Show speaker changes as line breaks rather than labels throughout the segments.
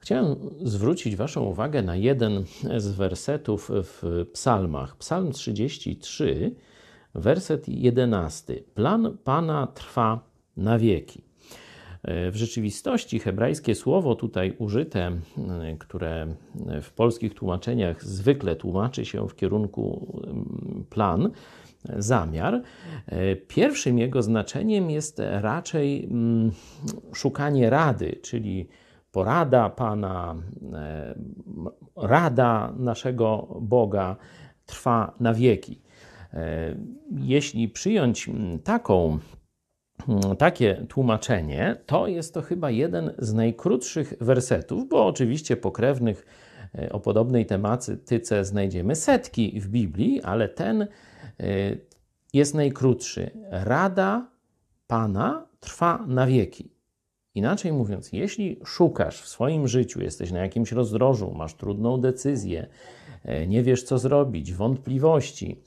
Chciałem zwrócić Waszą uwagę na jeden z wersetów w Psalmach. Psalm 33, werset 11. Plan Pana trwa na wieki. W rzeczywistości hebrajskie słowo tutaj użyte, które w polskich tłumaczeniach zwykle tłumaczy się w kierunku plan, zamiar, pierwszym jego znaczeniem jest raczej mm, szukanie rady, czyli porada Pana, e, rada naszego Boga trwa na wieki. E, jeśli przyjąć taką, takie tłumaczenie, to jest to chyba jeden z najkrótszych wersetów, bo oczywiście pokrewnych e, o podobnej tematyce znajdziemy setki w Biblii, ale ten jest najkrótszy. Rada Pana trwa na wieki. Inaczej mówiąc, jeśli szukasz w swoim życiu, jesteś na jakimś rozdrożu, masz trudną decyzję, e, nie wiesz co zrobić, wątpliwości,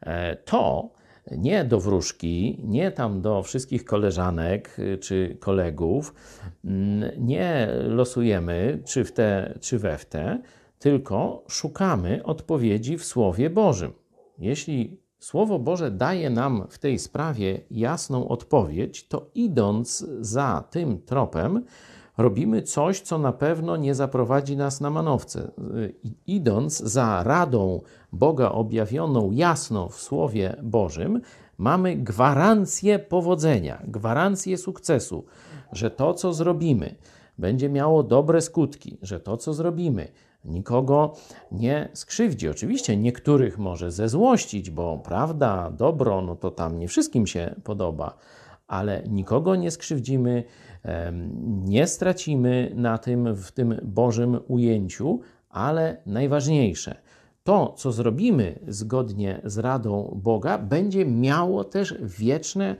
e, to nie do wróżki, nie tam do wszystkich koleżanek e, czy kolegów, mm, nie losujemy czy w te, czy we w te, tylko szukamy odpowiedzi w Słowie Bożym. Jeśli Słowo Boże daje nam w tej sprawie jasną odpowiedź, to idąc za tym tropem, robimy coś, co na pewno nie zaprowadzi nas na manowce. Idąc za radą Boga objawioną jasno w Słowie Bożym, mamy gwarancję powodzenia, gwarancję sukcesu, że to, co zrobimy, będzie miało dobre skutki, że to, co zrobimy, nikogo nie skrzywdzi. Oczywiście niektórych może zezłościć, bo prawda, dobro, no to tam nie wszystkim się podoba, ale nikogo nie skrzywdzimy, nie stracimy na tym, w tym Bożym ujęciu, ale najważniejsze, to, co zrobimy zgodnie z radą Boga, będzie miało też wieczne,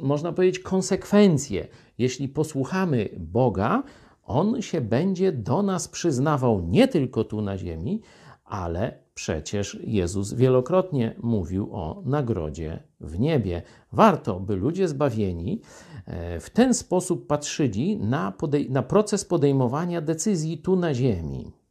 można powiedzieć, konsekwencje. Jeśli posłuchamy Boga, on się będzie do nas przyznawał nie tylko tu na ziemi, ale przecież Jezus wielokrotnie mówił o nagrodzie w niebie. Warto, by ludzie zbawieni e, w ten sposób patrzyli na, na proces podejmowania decyzji tu na ziemi.